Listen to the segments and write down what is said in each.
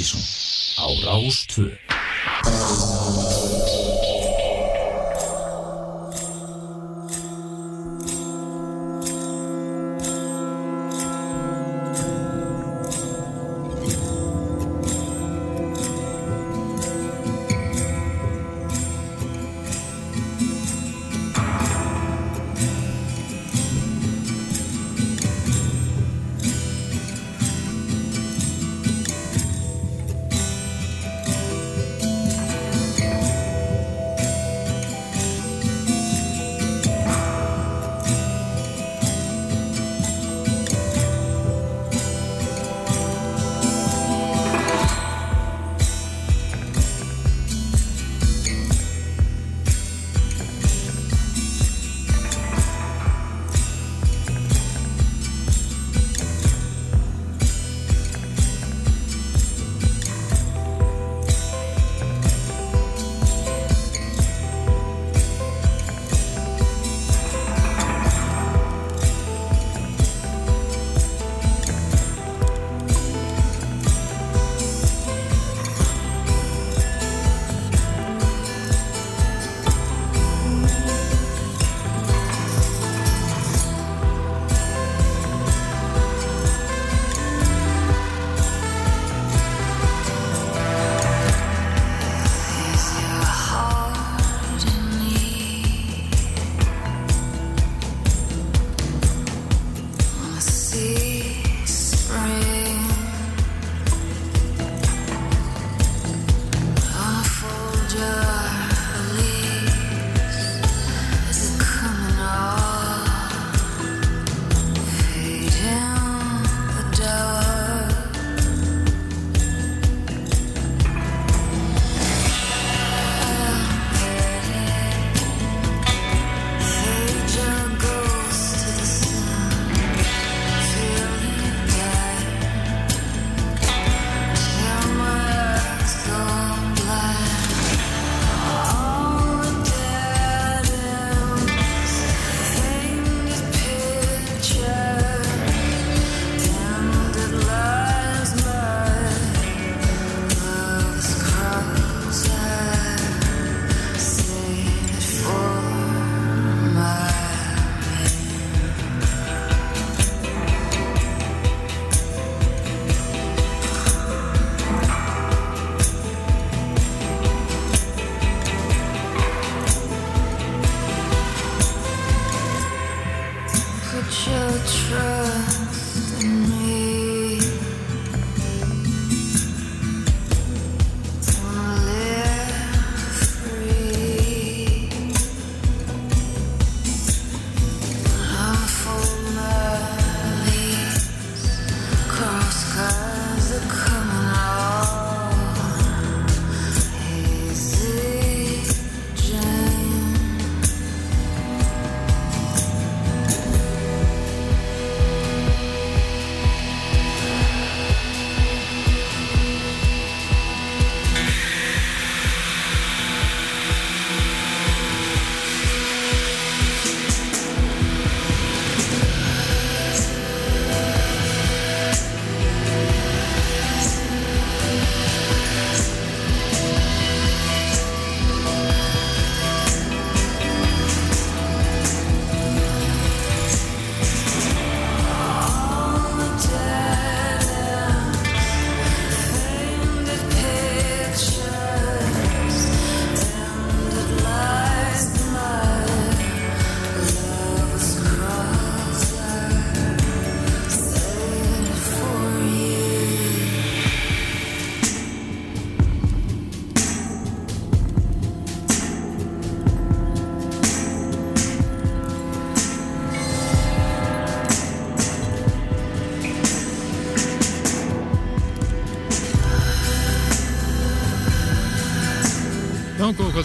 Ástísson á Rástvö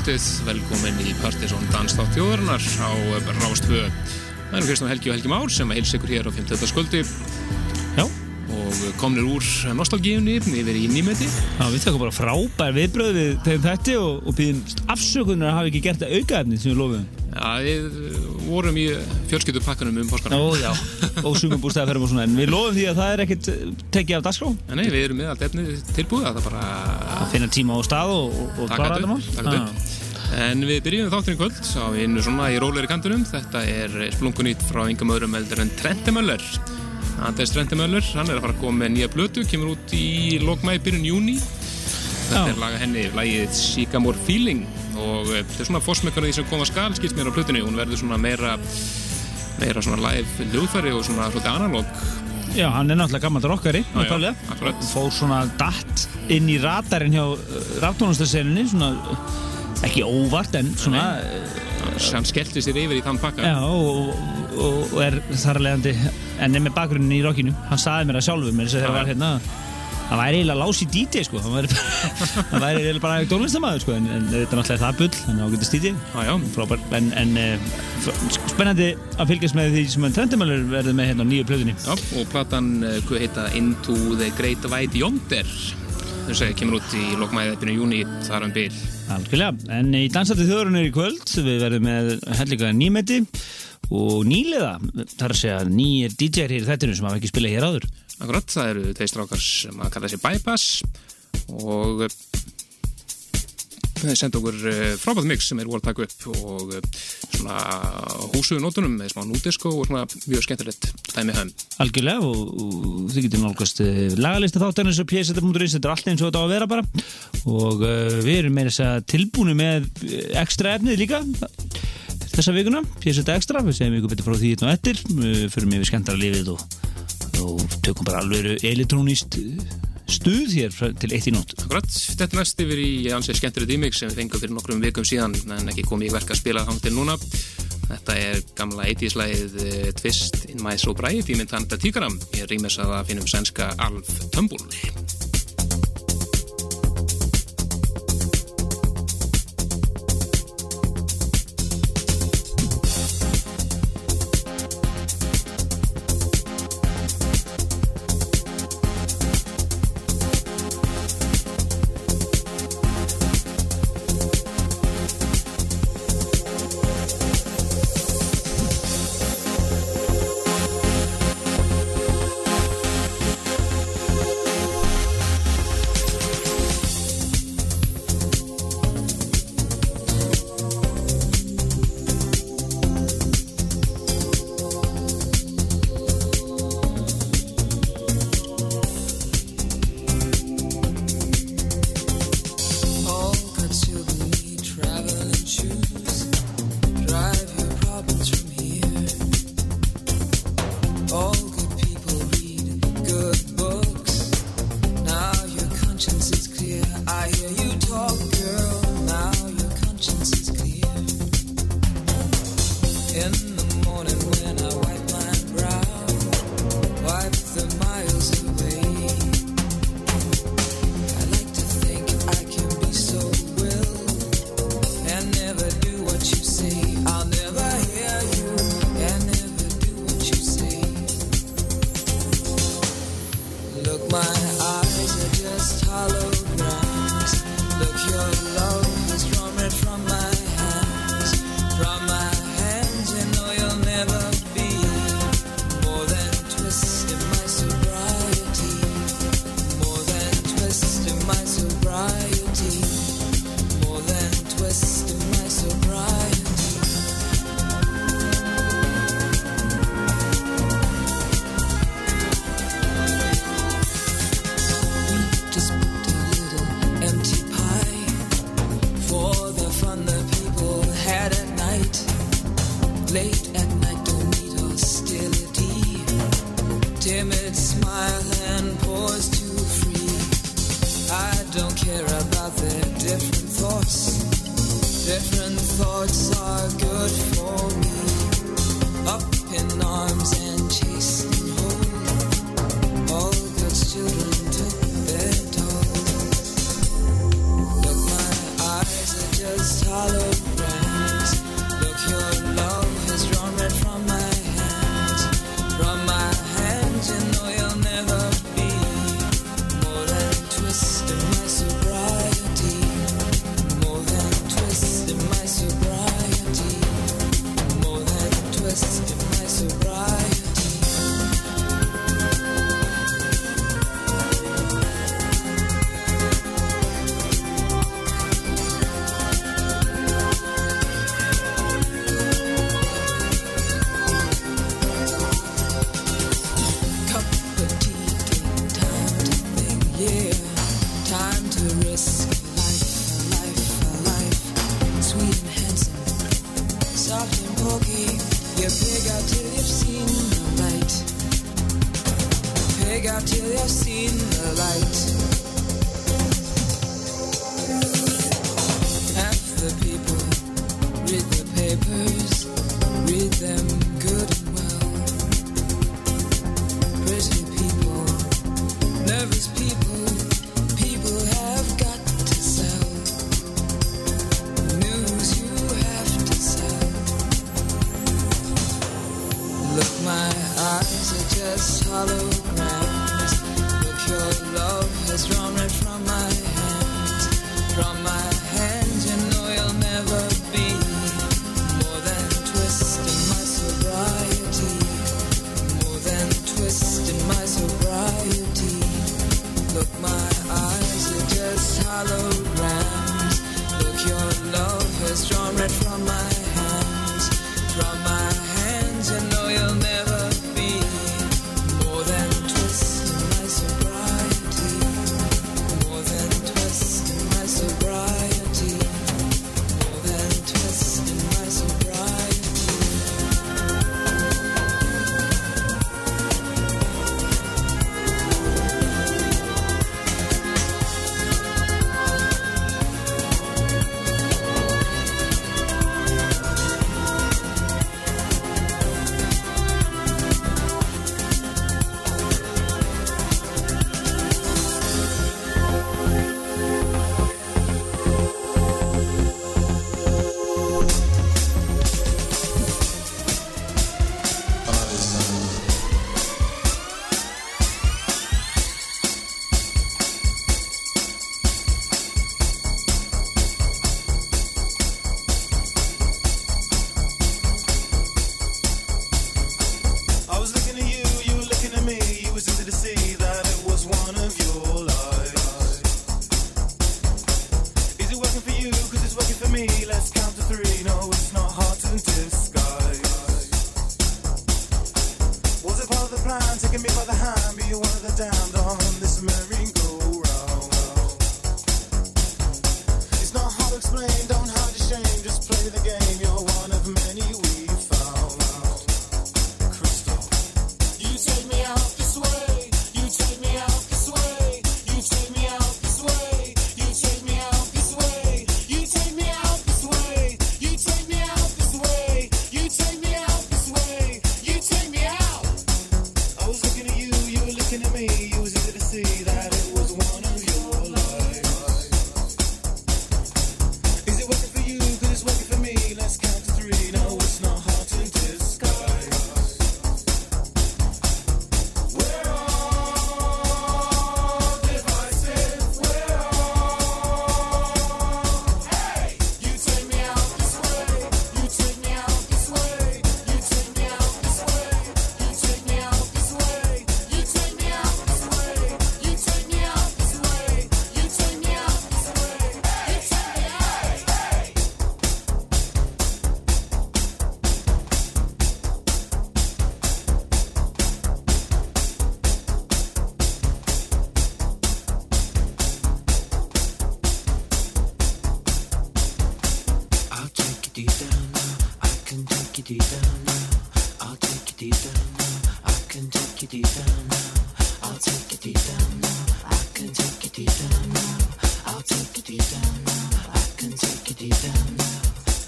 kvöldið, velkomin í Partiðsson Danstátt þjóðarinnar á Rástfö. Það eru Kristján Helgi og Helgi Már sem heils ykkur hér á 50. sköldi. Já. Og komnir úr nostalgíunni yfir í nýmeti. Já, við tökum bara frábær viðbröð við þeim þetta og, og býðum afsökunar að hafa ekki gert það aukaefni sem við lofum. Já, við vorum í fjölskyldupakkanum um páskana. Ó, já, og sumabústæðaferðum og svona, en við lofum því að það er ekkert eh, tekið af dagskrá. En nei, við erum með allt efni tilbúið, það er bara Að finna tíma og stað og, og, klára þetta mál. þetta upp. En við byrjum þátturinn kvöld á einu svona í róleri kantunum. Þetta er splunkunýtt frá yngum öðrum eldur en Trentemöller. Anders Trentemöller, hann er að fara að koma með nýja blötu, kemur út í lokmæði byrjun júni. Þetta Já. er laga henni, lagið Sycamore Feeling og eh, þetta er svona fórsmekkan af því sem koma skal, skilst mér á plötunni. Hún verður svona meira, meira svona live hljóðfæri og svona svolítið analóg. Já, hann er náttúrulega gammal rockari, akkurat. Fór svona datt inn í radarinn hjá raftónastarseninni, svona eh, ekki óvart en svona eh, Hann skellti sér yfir í þann pakka. já, og, og, og er þar að leiðandi en með bakgrunnin í rockinu. Hann sagði mér það sjálfur mér það var hérna hann væri eiginlega lás í DJ sko. Hann væri, væri eiginlega bara tónlistamæður sko en, en þetta er náttúrulega það bull ágætist DJ Já, já. frábær en, en uh, spennandi að fylgjast með því sem Trendemöller verður með hérna á nýju plöðinni og platan, eh, hvað heita Into the Great White Yonder þess að kemur út í lokmæði byrjun júni þar um bil. Algjörlega, en í Dansandi þjóðurinn í kvöld við verðum með hellinga nýmeti og nýliða. Þar að segja nýjir DJ-er hér í þættinu sem hafa ekki spilað hér áður. Akkurat, það eru tveir strákar sem að kalla sig Bypass og eh, þeir senda okkur eh, frábært mix sem er voru að taka upp og eh, svona húsuðu nótunum með smá núdisko og svona mjög skemmtilegt dæmi höfum. Algjörlega og, og þið getur nálgast uh, lagalista þáttarins og pjæsetta.is þetta er allt eins og þetta á að vera bara. Og uh, við erum meira þess að tilbúinu með eh, ekstra efnið líka þessa vikuna, pjæsetta ekstra við segjum ykkur betur frá því einn og eftir. Fyrir við skemmtara lífið og, og tökum bara alveg elektrónist stuð hér til eitt í nótt Akkurat, þetta næst yfir í ansið skemmtilegt ímix sem við fengum fyrir nokkrum vikum síðan en ekki komið í verk að spila það til núna. Þetta er gamla 80s-lægið uh, Twist in My Sobriety mynd Tanda Tíkaram. Ég rýmis að það finnum sænska Alf Tömbul.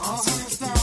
All hands down.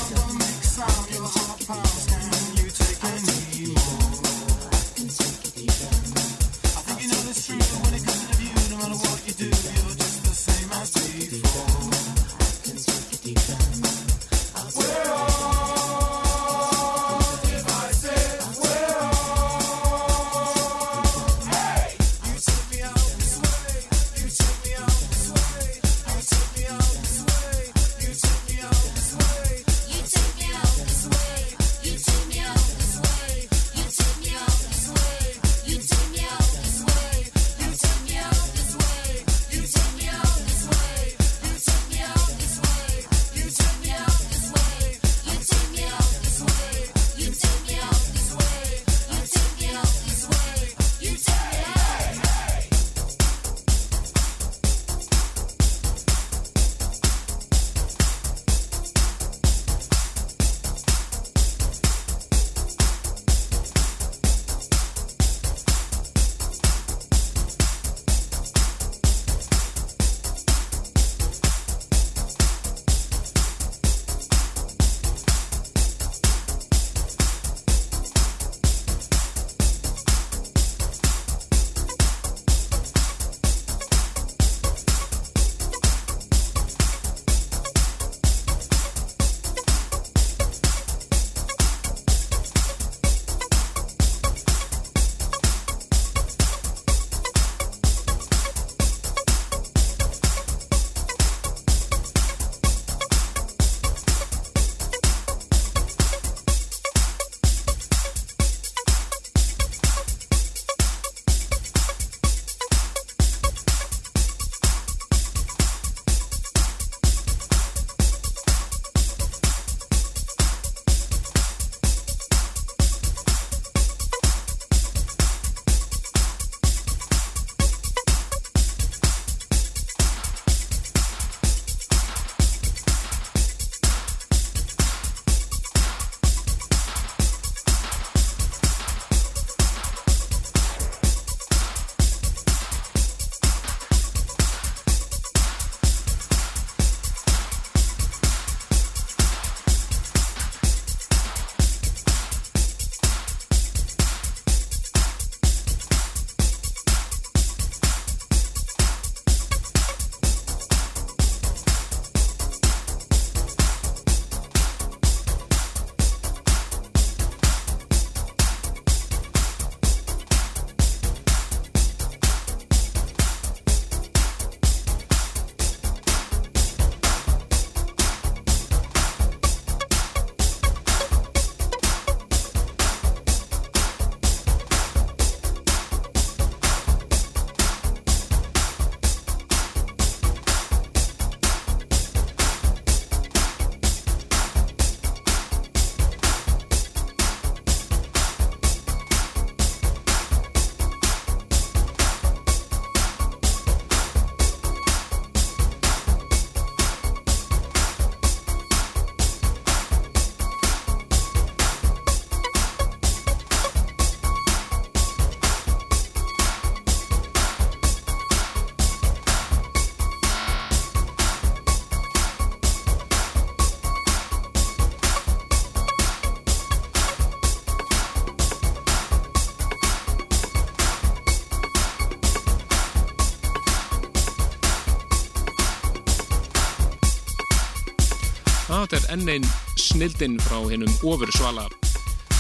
Þetta er enn einn snildin frá hennum ofur svala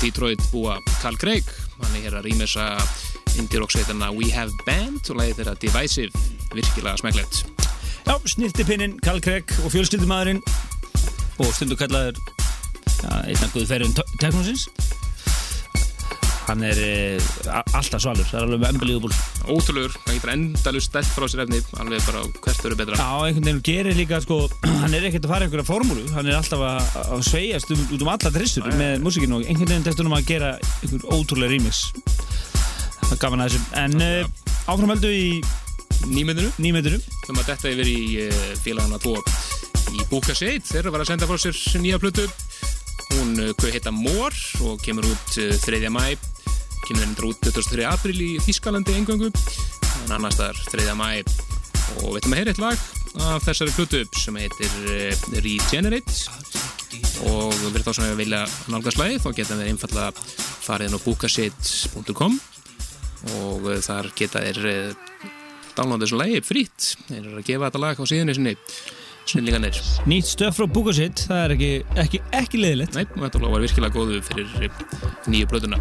Detroit búa Carl Craig. Hann er hér að rýmessa indie-rock-sveitarna We Have Band og leiði þeirra Divisive, virkilega smæklegt Já, snirtipinnin, Karl Craig og fjölskyldumæðurinn. Og stundu kallaður ja, einna guðferðin teknósins hann er a- alltaf svalur, það er alveg unbelievable Ótrúlegur, hann getur endalust stelt frá sér efni alveg bara hvert eru betra. Já, einhvern veginn gerir líka sko, hann er ekkert að fara einhverja formúlu hann er alltaf að, að sveiast um, út um alla trissur með músikinu og einhvern veginn hann um að gera einhver ótrúlega remix. Það gaf hann að þessum. En uh, áframhöldu í Nýmyndinu, nýmyndinu um að þetta yfir í uh, félagana tvo í Búka Seit, þeirra var að senda frá sér nýja plötu. Hún uh, heita Mór og kemur út uh, 3. mæ kemur hendur út 23. april í Þískalandi engöngu en annars þar 3. mæ og við ætlum að heyra eitt lag af þessari plötu sem heitir uh, Regenerate. Og við þá sem við vilja nálgast lagi þá geta við einfalla farið á búkasitt.com og uh, þar geta þeir uh, downloada þessu lagi frýtt þeir eru að gefa þetta lag á síðunni sinni. Snillinganir nýtt stöf frá Búkasitt, það er ekki, ekki, ekki leiðilegt. Nei, þetta var virkilega góðu fyrir eh, nýju plötuna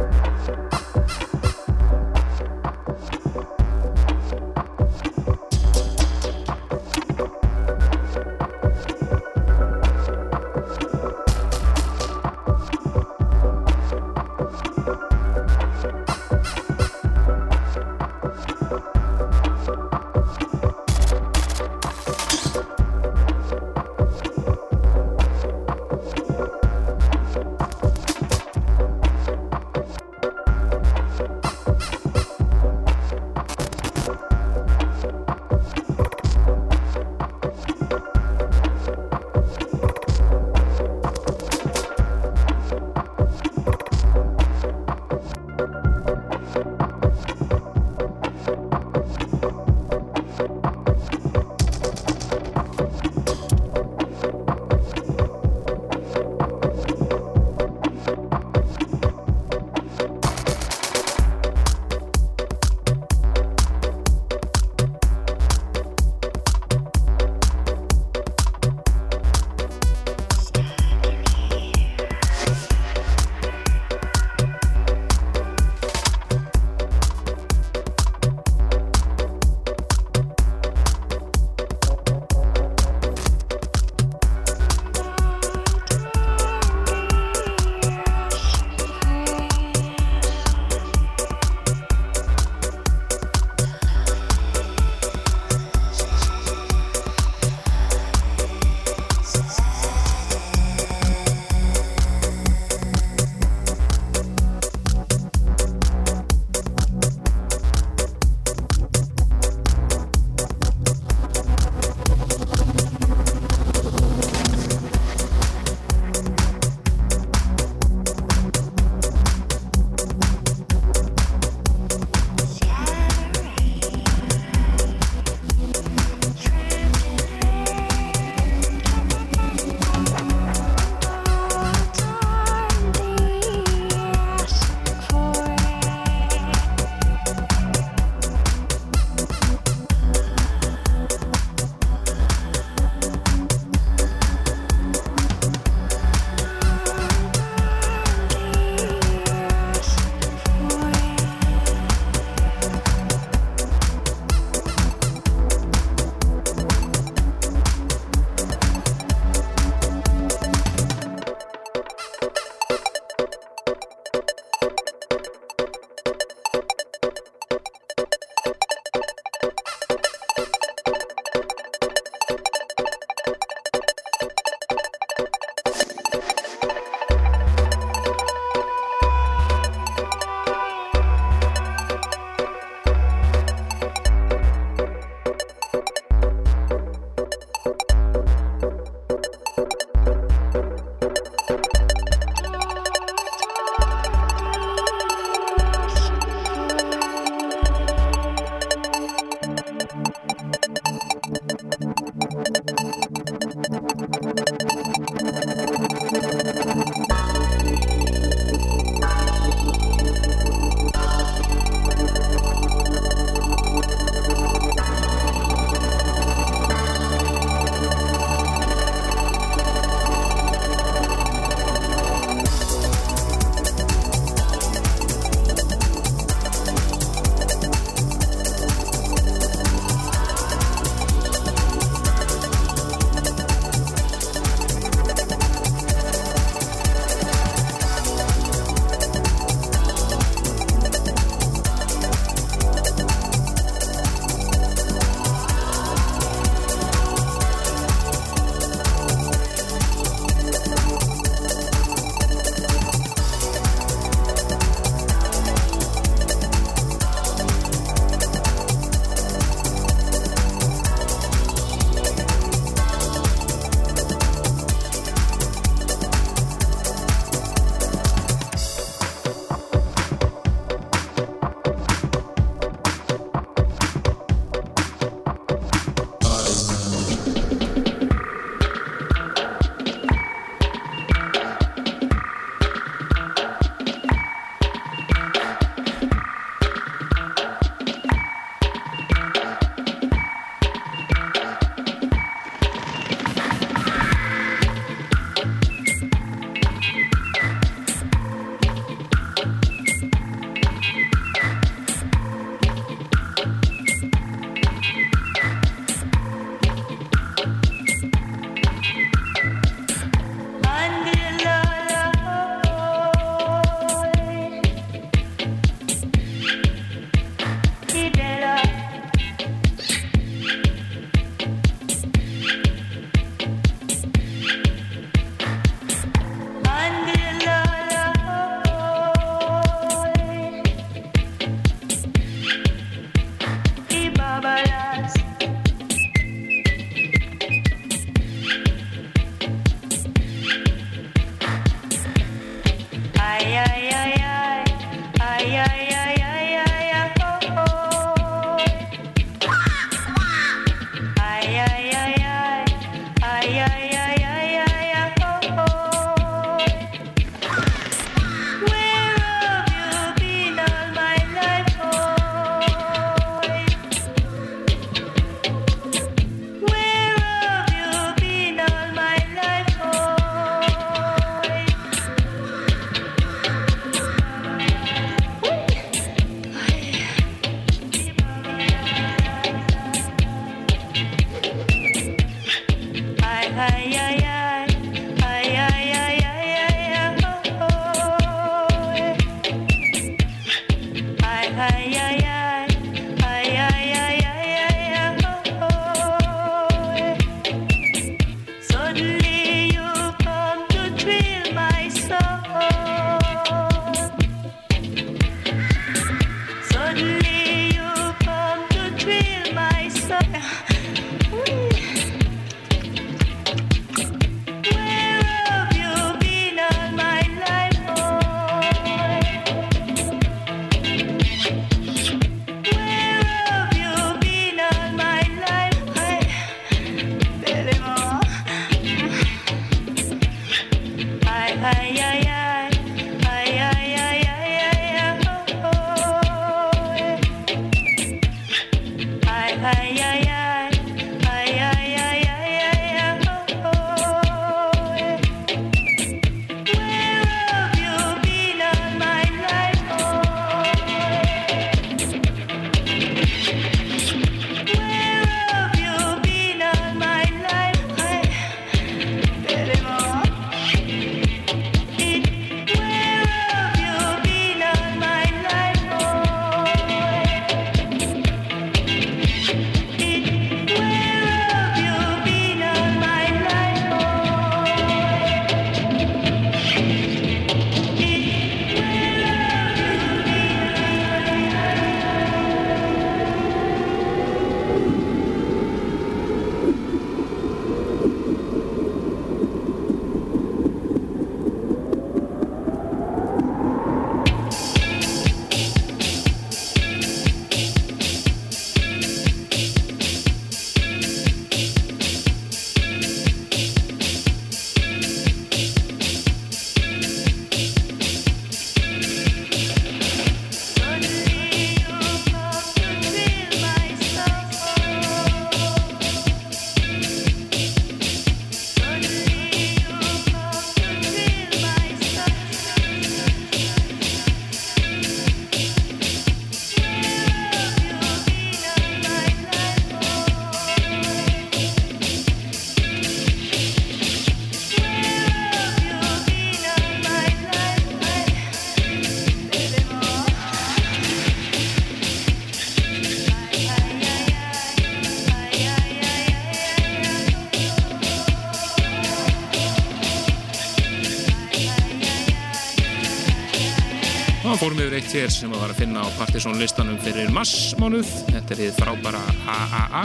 fórum yfir eitt hér sem að var að finna á Partiðsson listanum fyrir massmánuð. Þetta er þið frábæra AAA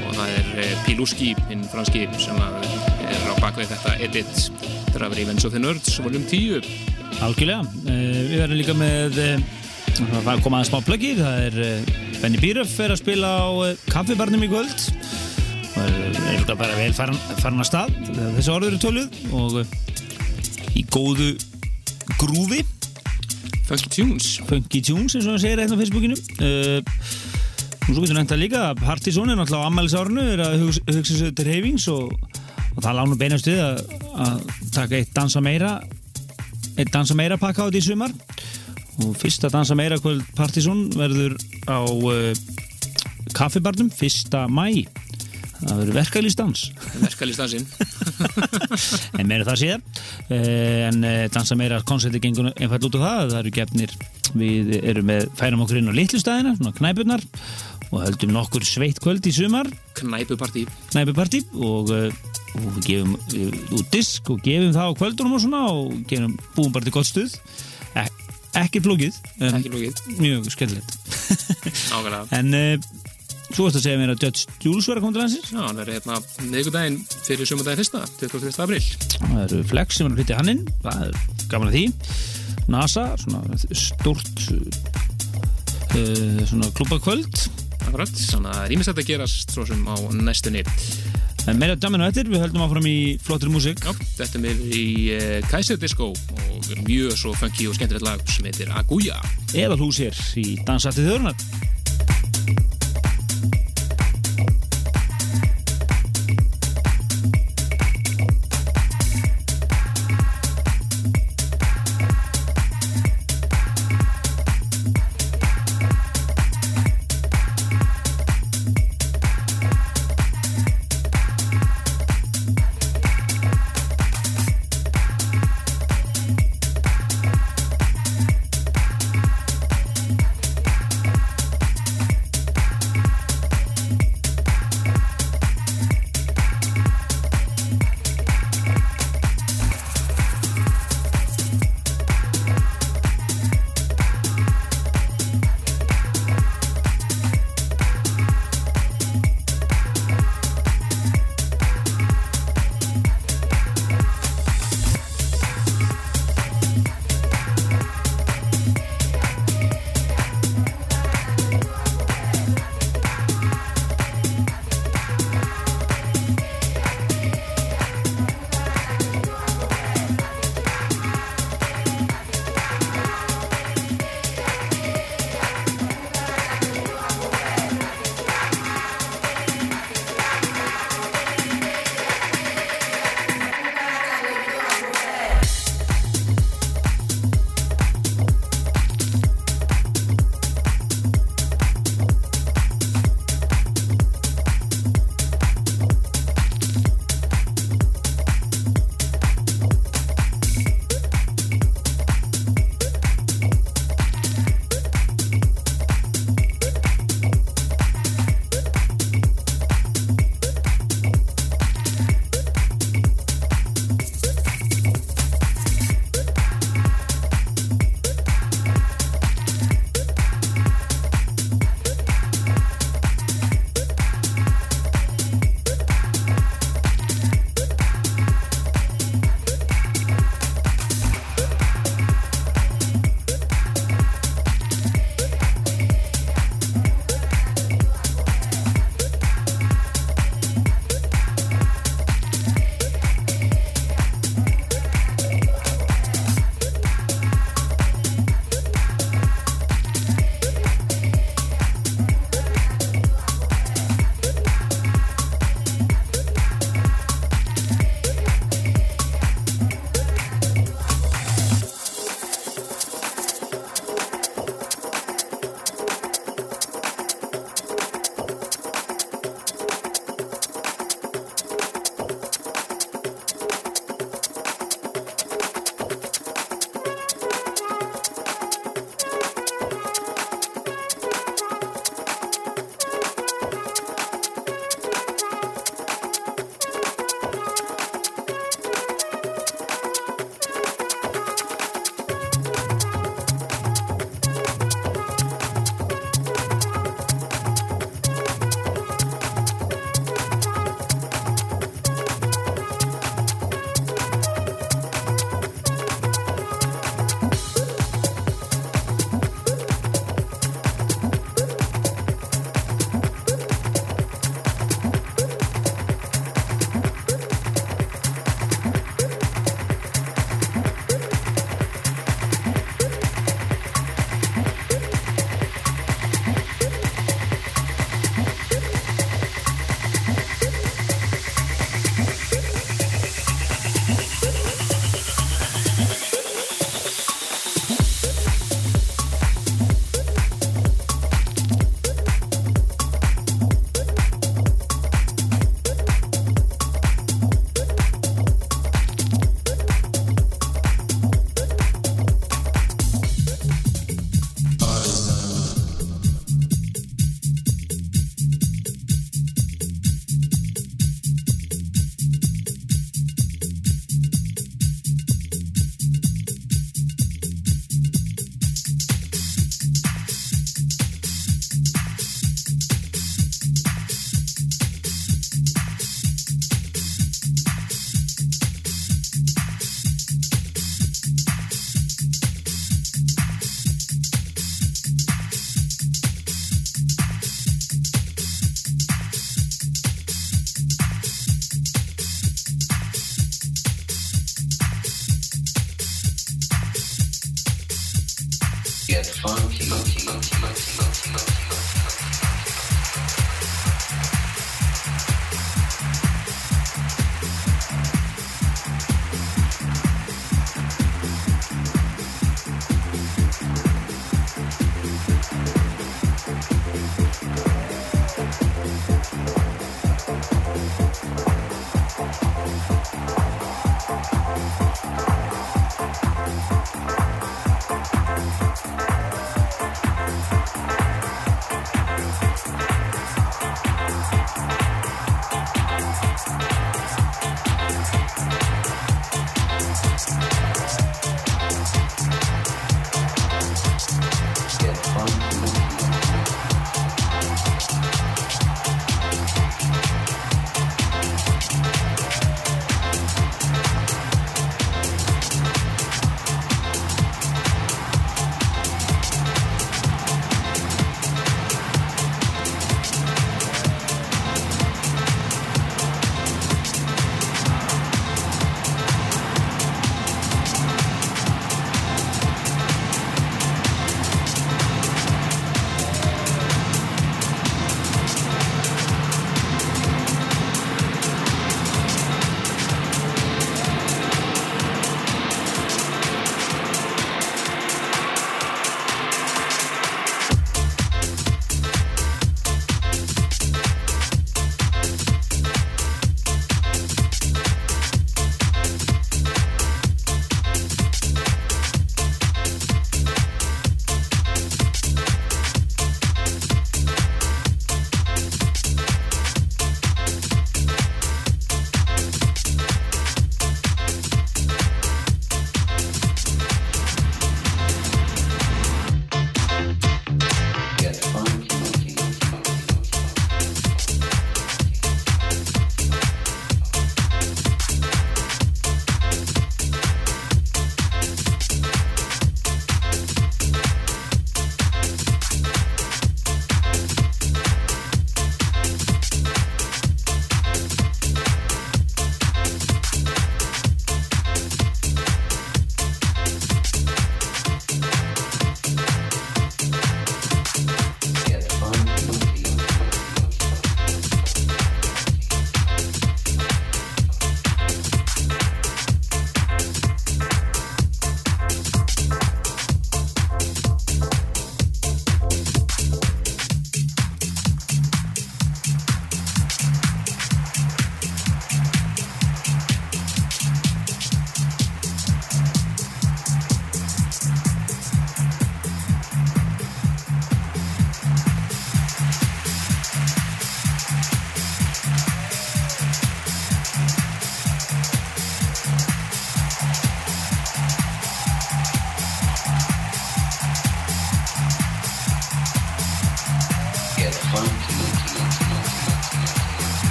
og það er eh, Piluski, hinn franski, sem er á bakvið þetta edit Travel Events of the Nerds, voljum 10. Algjörlega, uh, við verðum líka með uh, það kom aðeins smá plöggi það er Benny Bíröf er að spila á kaffibarnum í kvöld og er, er líka bara vel farin, farin að stað þessi orður eru töluð og í góðu grúfi Funky Tunes. Funky Tunes eins og það segir hérna á Facebookinu. Uh, og svo getur nefnt að líka Partizón er náttúrulega á ammælisárunu er að hugsa, hugsa sér til reyfings og, og það lána beinast við að, taka eitt dansa meira eitt dansa meira pakka á þetta í sumar. Og fyrsta dansa meira kvöld Partizón verður á uh, kaffibarnum fyrsta mæ það verður verkalýstans Verkalistansinn. en meira það síðan uh, en uh, dansa meira koncerti gengur einfall út á það, það eru gefnir við erum með, færum okkur inn á litlustæðina svona knæpurnar og höldum nokkur sveitt kvöld í sumar Knæpupartí. knæpupartí og, uh, og við gefum út disk og gefum það á kvöldunum og svona og gefum, búum bara til gott stuð e ekki flókið mjög Nákvæmlega. en svo varst að segja mér að Judge Jules var að koma til landsins Já, hann er hérna miðgudaginn fyrir sumardaginn fyrsta, 23. april. það eru Flex sem er að flytja hann inn það er gaman að því NASA, svona stort uh, svona klúbakvöld Akkurat, þannig að rýmisætt að gerast svo sem á næstunni. en meira djamin og eftir, við höldum áfram í flottri músík Já, þetta er mér í uh, Kaiser Disco og mjög svo funky og skemmtilegt lag sem heitir Aguja. eða hús hér í Dansætti þjóðunar Þetta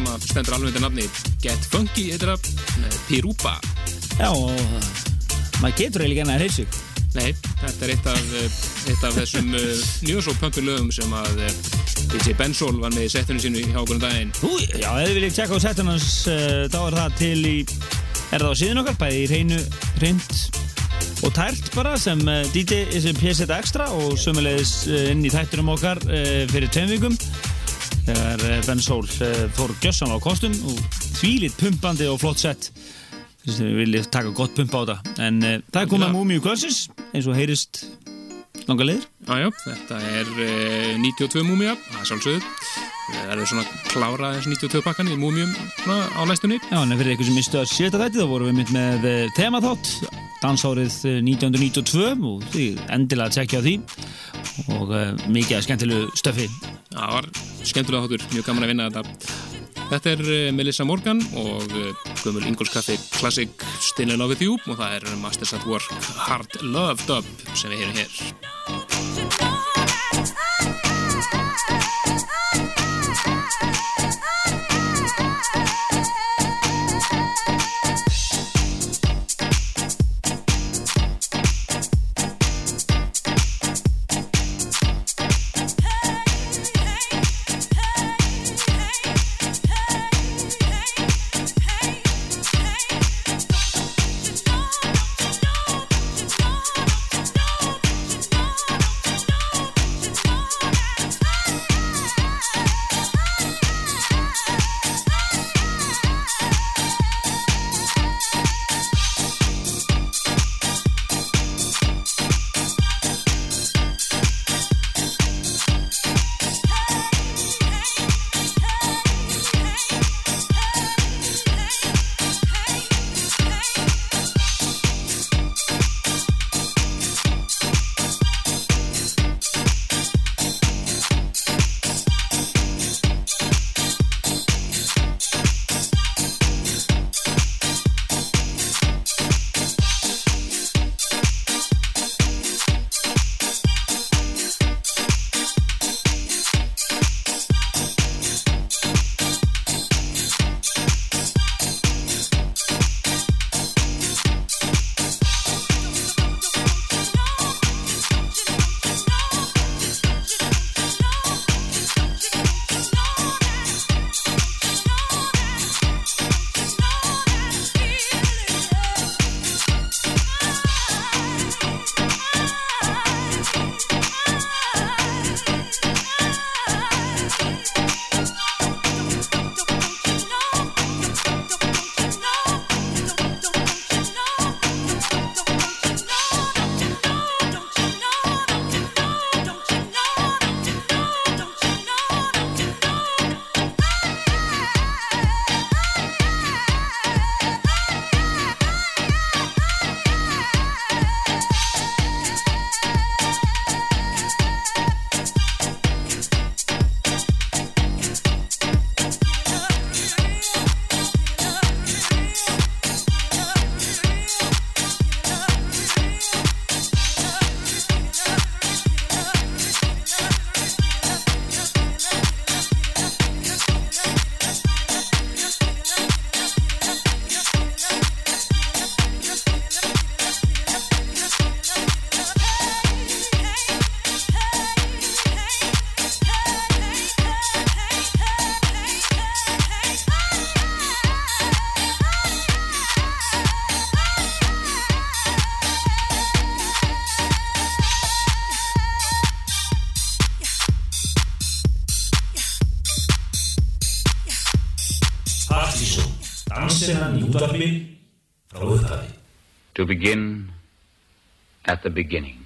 sem að stendur alveg undir nafni Get Funky, heitir það, með Pirupa. Já, maður getur eiginlega enn að sig. Nei, þetta er eitt af, eh, eitt af þessum Newsall pumpu lögum sem að uh, DJ Bensol var með í settinu sínu í hákunum daginn. Ú, já, ef þið viljið tjekka á hans, uh, þá er það til í, er það á síðan okkar, bæði í reynu, reynd og tært bara sem DJ sem PSZ Extra og sömulegis inn í þættunum okkar fyrir tveim vikum þegar eh, Ben Soul eh, fór gjössan á kostum. Og þvílitt pumpandi og flott sett þess að við viljum taka gott pumpa á þetta. En uh, það er komið að Múmiu Kvölsins eins og heyrist langa leiður Jájá, þetta er uh, 92 múmia, það er sjálfsögðu. Það er svona klára þessu 92 pakkan í múmium á næstunni. Já, en fyrir eitthvað sem mistu að setja þetta þá vorum við mynd með eh, temaþátt dansárið eh, 1992 og því endilega að tjekka á því og uh, mikið skemmtilegu stöfi Það var skemmtilega þáttur, mjög gaman að vinna þetta. Þetta er uh, Melissa Morgan og uh, Guðmur Ingolskaffi Classic Still in Love with You og það er Masters at Work Hard Love Dub sem við heyrum hér. Begin at the beginning.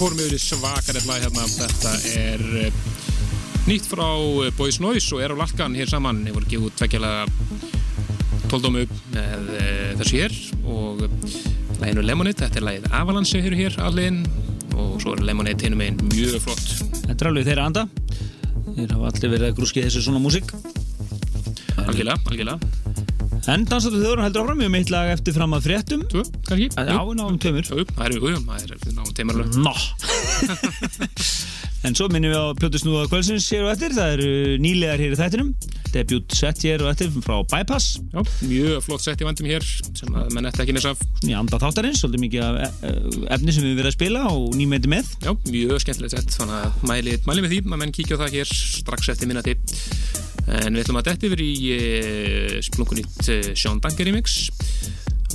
Fórum yfir í svakarið lag hérna. Þetta er eh, nýtt frá eh, Boys Noise og er á Lalkan hér saman. Ég voru gefið tvekkjala tóldómu með eh, þessu hér og læginu Lemonade. Þetta er lægið Avalanche sem eru hér alliðin og svo er Lemonade hinum einn mjög flott. Þetta er alveg þeirra anda. Þeir hafa allir verið að grúski þessu svona músík. Algjörlega, algjörlega. En dansatu þjóðurinn heldur áfram, við erum eitt lag eftir fram að fréttum. Tvö, kannski? Já, við náum. Jú, það eru, jú, það er náum teimarlega. Nó. en svo minnum við á Pljótusnúða kvöldsins hér og eftir. Það eru nýlegar hér í þættinum. Debut set hér og eftir frá Bypass. Já, mjög flott sett í vandum hér sem að menn eftir ekki nýs af. Í anda þáttarins, svolítið mikið af e- e- efni sem við verðum að spila og nýmeti með. Já, mjög skemmtilegt sett, þannig að mæli, mæli með því að menn kíkja á það hér strax eftir minnati. En við ætlum að detta yfir í splunkunýtt uh, Sean Dunker remix.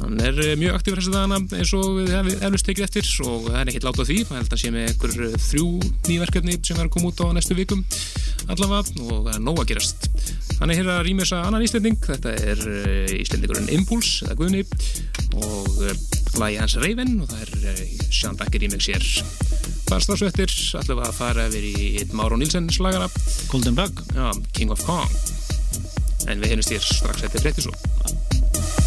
Hann er uh, mjög aktífur þessu dagana eins og við hefum eflust tekið eftir og það er ekkert látað því. Það held að sé með einhver uh, þrjú nýverkefni sem er að koma út á næstu vikum allavega og það er nóg að gerast. Hann er hér að rýmjösa annan íslending. Þetta er uh, íslendingurinn Impuls, eða Guðni og lagi hans Raven og það er. Það er stafsvettir, ætlum við að fara yfir í Máru Nílsen slagara Golden Bug. Já, King of Kong En við heyrjumst hér strax eftir 30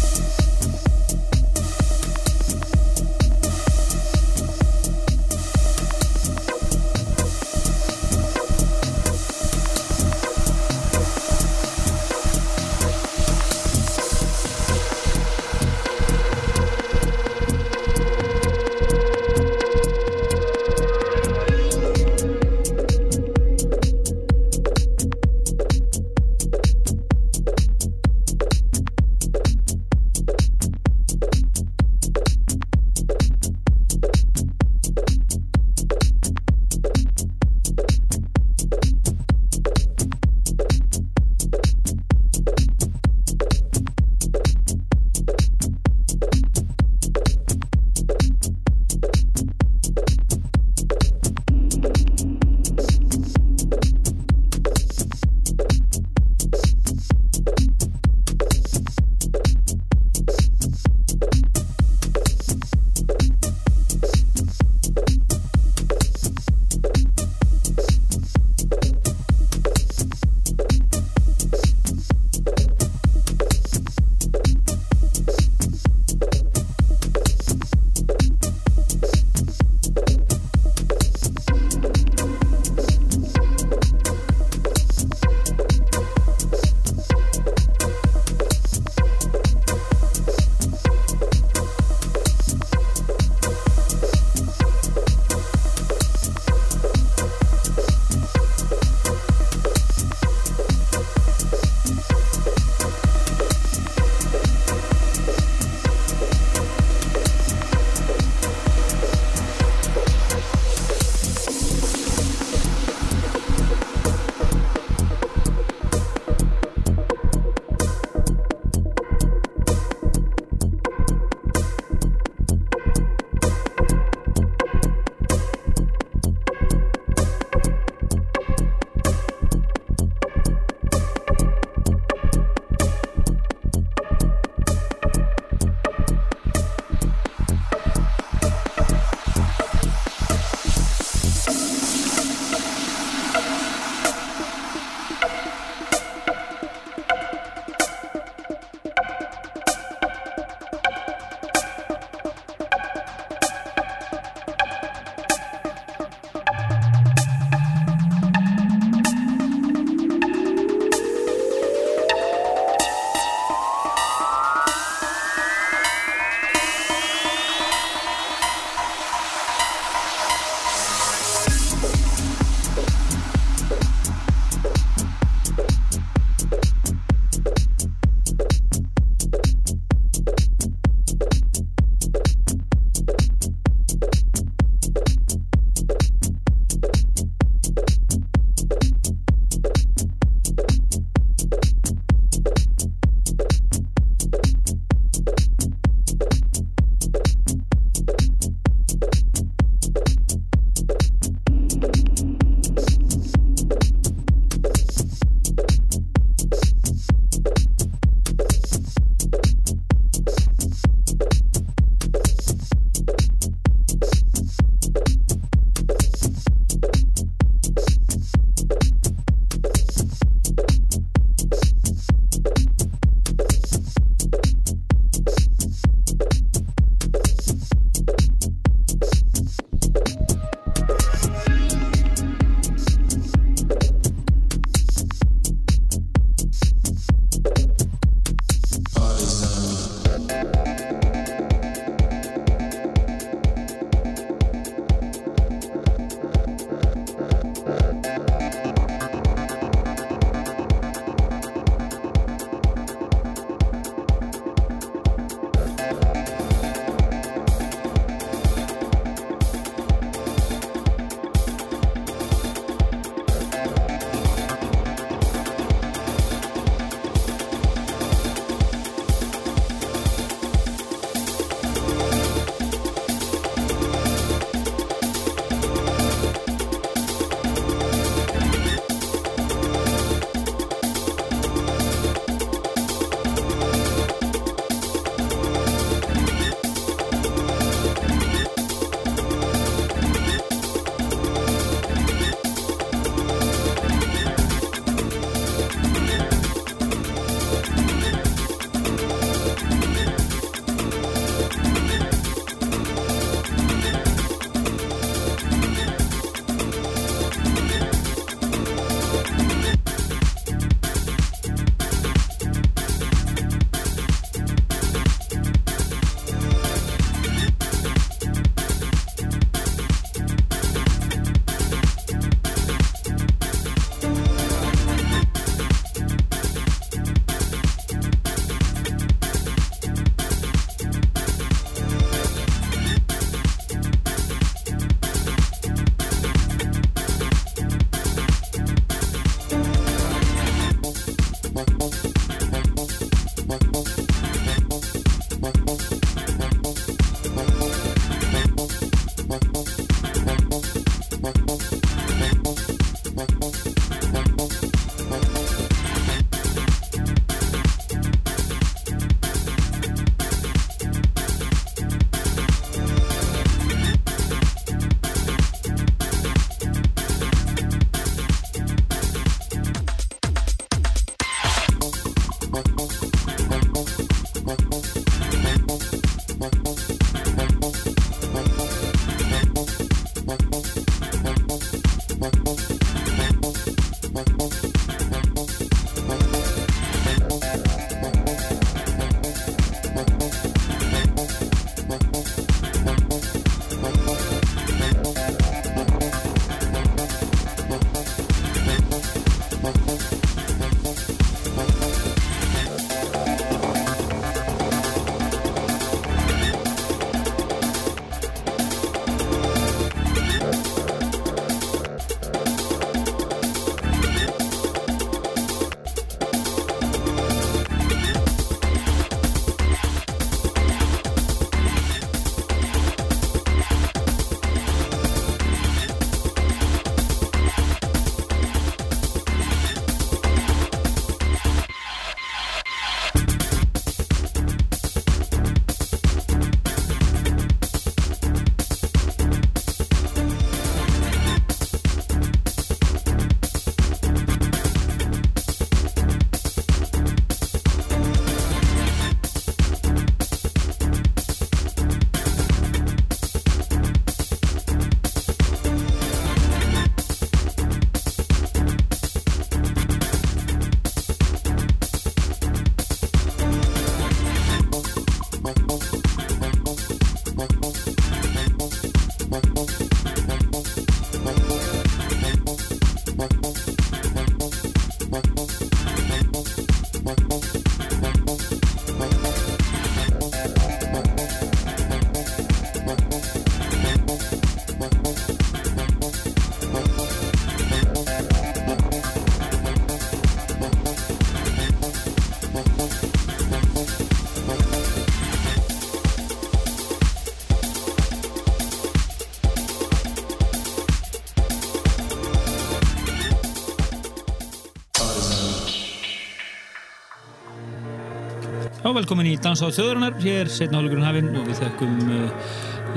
velkomin í Dansa á þjóðurinnar, hér setna hálfleikurinn hafinn og við þekkum uh,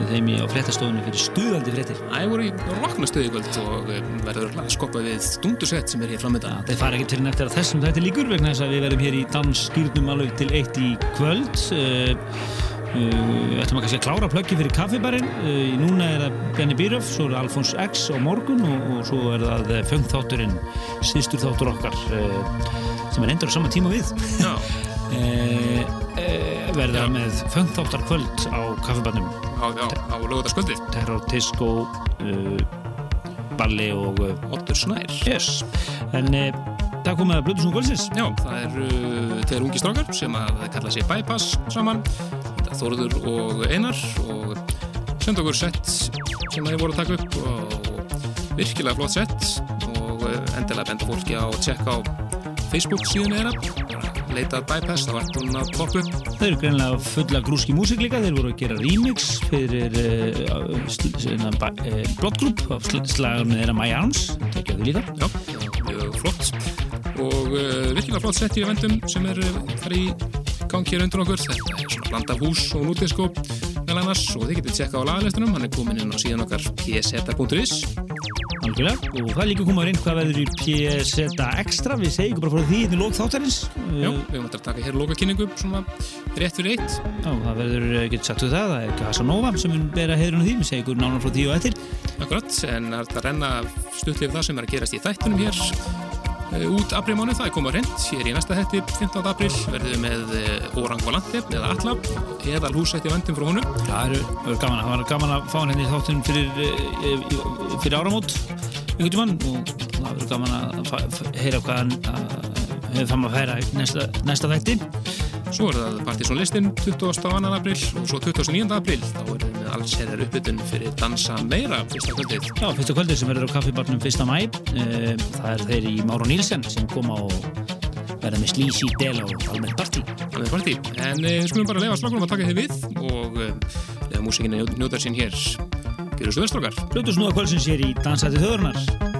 þeim í á fréttastofunni fyrir stuðaldi fréttir. Það voru í rokna stuði kvöld og eh, verður að skoppa við stundusett sem er hér framönda. Það fara ekki til en eftir að þessum þetta líkur vegna þess að við verðum hér í dansskýrnum alveg til eitt í kvöld. Uh, uh, Við ætlum að kannski að klára plöggi fyrir kaffibarinn. Uh, núna er það Benny Bíröf, svo er Alfons X á morgun og, og svo er það fengþátturinn, síðstur þáttur okkar uh, sem er endur á sama tíma við. Já, verða með fengþáttar kvöld á kaffibarnum. á, á, á lögutaskvöldið. Terror, disco, uh, balli og uh, Ottur Snær. yes. En uh, það komið að Blutusnú Kvöldsins. Já, það er uh, þeir ungi strákar sem að kalla sig Bypass saman. Þórður og Einar og senda okkur sett sem þeir voru að taka upp og virkilega flott sett og uh, endilega benda fólki á að tjekka á Facebook síðan þeirra. Leitað Bypass, það var hún að poppa Þeir eru greinlega fulla grúski músík líka, þeir voru að gera remix fyrir uh, uh, Bloodgroup af sl slagarni þeirra My Arms, tekja þau líka. Já, mjög flott. Og uh, virkilega flott sett í vendum sem er uh, þar í gangi hér undir okkur. Þetta er svona blanda hús og nútisko meðal annars. Og þið getið tjekka á lagalistunum hann er komin inn á síðan okkar pseta.is Algjörlega, og það er líka komað reynd hvað verður í PSeta Extra, við segjum bara frá því í lók þáttarins. Já, við höfum að taka hér lokakynningu svona rétt fyrir eitt. Já, það verður, eh, getur sagt við það, það er Casanova sem mun bera heiðrun á því, við segjum nánar frá því og eftir. akkurat, en það er að renna stuttlega það sem er að gerast í þættunum hér út aprilmánu, það er komað reynd hér í næsta hætti, 15. april verðum með uh, Orang Volante eða Allab eða húsætti vendum frá honum Það eru, gaman, það var gaman að fá hann hérna þáttunum fyrir, eh, fyrir áramót einhvern tímann og það verður gaman að heyra hvað hann uh, hefur fram að færa næsta, næsta þætti. Svo er það Partíson listin 22. april og svo 29. april þá erum við með alls herðar uppbytun fyrir Dansa Meira fyrsta kvöldið. Já, fyrsta kvöldið sem verður á kaffibarnum 1. mæ uh, það er þeir í Máru Nílsen sem koma og verða með slísi del á almennt partí. Það er partí. En eh, við skulum bara lefa slagunum að taka þið við og lefa músikinni njóta sín hér. Gjörðu svo vel strókar. Hlutur snúða kvöldsins hér í Dansæti þjóðurnar.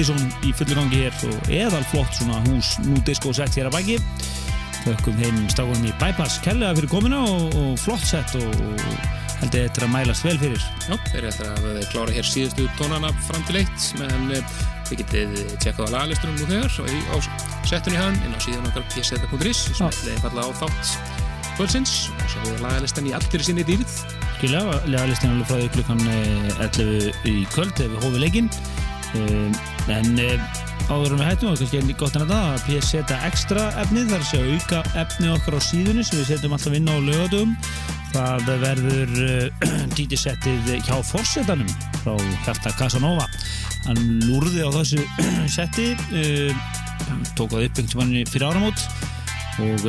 Partysón í fullu gangi hér og eðal flott svona hús nú disco sett hér að baki. Þökkum þeim stáðum í Bypass kellega fyrir komuna og, og flott sett og, og held ég þetta er að mælast vel fyrir. Já, þeir eru eftir að klára hér síðustu tónana fram til eitt en eh, þið getið tjekkað á lagalistunum nú þegar og á settunni hann inn á síðan okkar pseta.is sem ætlaði falla á þátt kvöldsins. Og svo við lagalistan í allir sinni dýrð. Skilja, leðalistin alveg frá því klukkan eh, 11 í kvöld ef við hófum leikinn. Um, en eh, áður en við hættum og kannski er gott en þetta að PS setja ekstra efnið þar að segja auka efnið okkar á síðunni sem við setjum alltaf inn á lögadöfum það verður uh, dítisettið hjá fórsetanum frá Hjarta Casanova. Hann lúrði á þessu setti uh, tók það upp einhvern tímann fyrir áramót og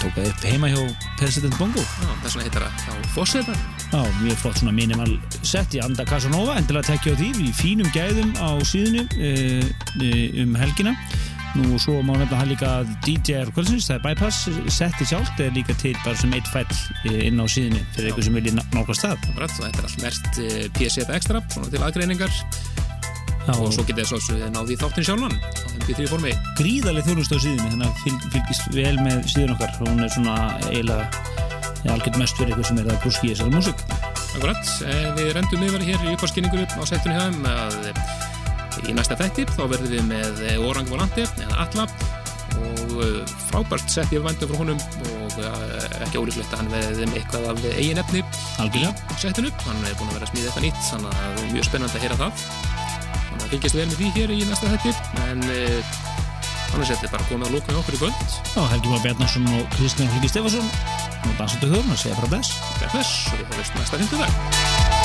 tók það upp heima hjá President Bongo. Já, þess vegna heitar það á fósetan Já, mjög flott svona minimal set í Anda Casanova, endilega tekja á því í fínum gæðum á síðunu uh, um helgina. Nú svo má nefna hann líka DJ-ar kvöldsins, það er bypass, setti sjálft er líka til bara sem eitt fæll eh, inn á síðinu fyrir eitthvað sem vilji ná- nálgast það. Þetta er allt mert PSF Extra svona til aðgreiningar. Já, og svo getið þess að náði þáttin sjálfan á MP3 formi. Gríðarlega þjónust á síðinu þannig að fylg, fylgist vel með síðun okkar. Hún er svona eiginlega ja, algjörð mest fyrir eitthvað sem er að grúski í þessari músík. Akkurat, eh, við rendum yfir hér í uppáskynningu á settunni hjá að eh, í næsta þætti þá verðum við með eh, Orang Volante eða Alla og frábært sett ég væntum frá honum og ekki ólíklegt að hann verði með eitthvað af eigin efni algjörlega. í settinu, hann er búin að vera að smíða eitthvað nýtt þannig að það er mjög spennandi að heyra það. Þannig að fylgjast vel með því hér í næsta þætti. En annars er þetta bara komið að lóka með okkur í kvöld. Já, Helgi Már Bjarnarsson og Kristján Helgi Stefansson og dansandu þörn að segja frá bless. Er þess og við höfum næsta fymtudag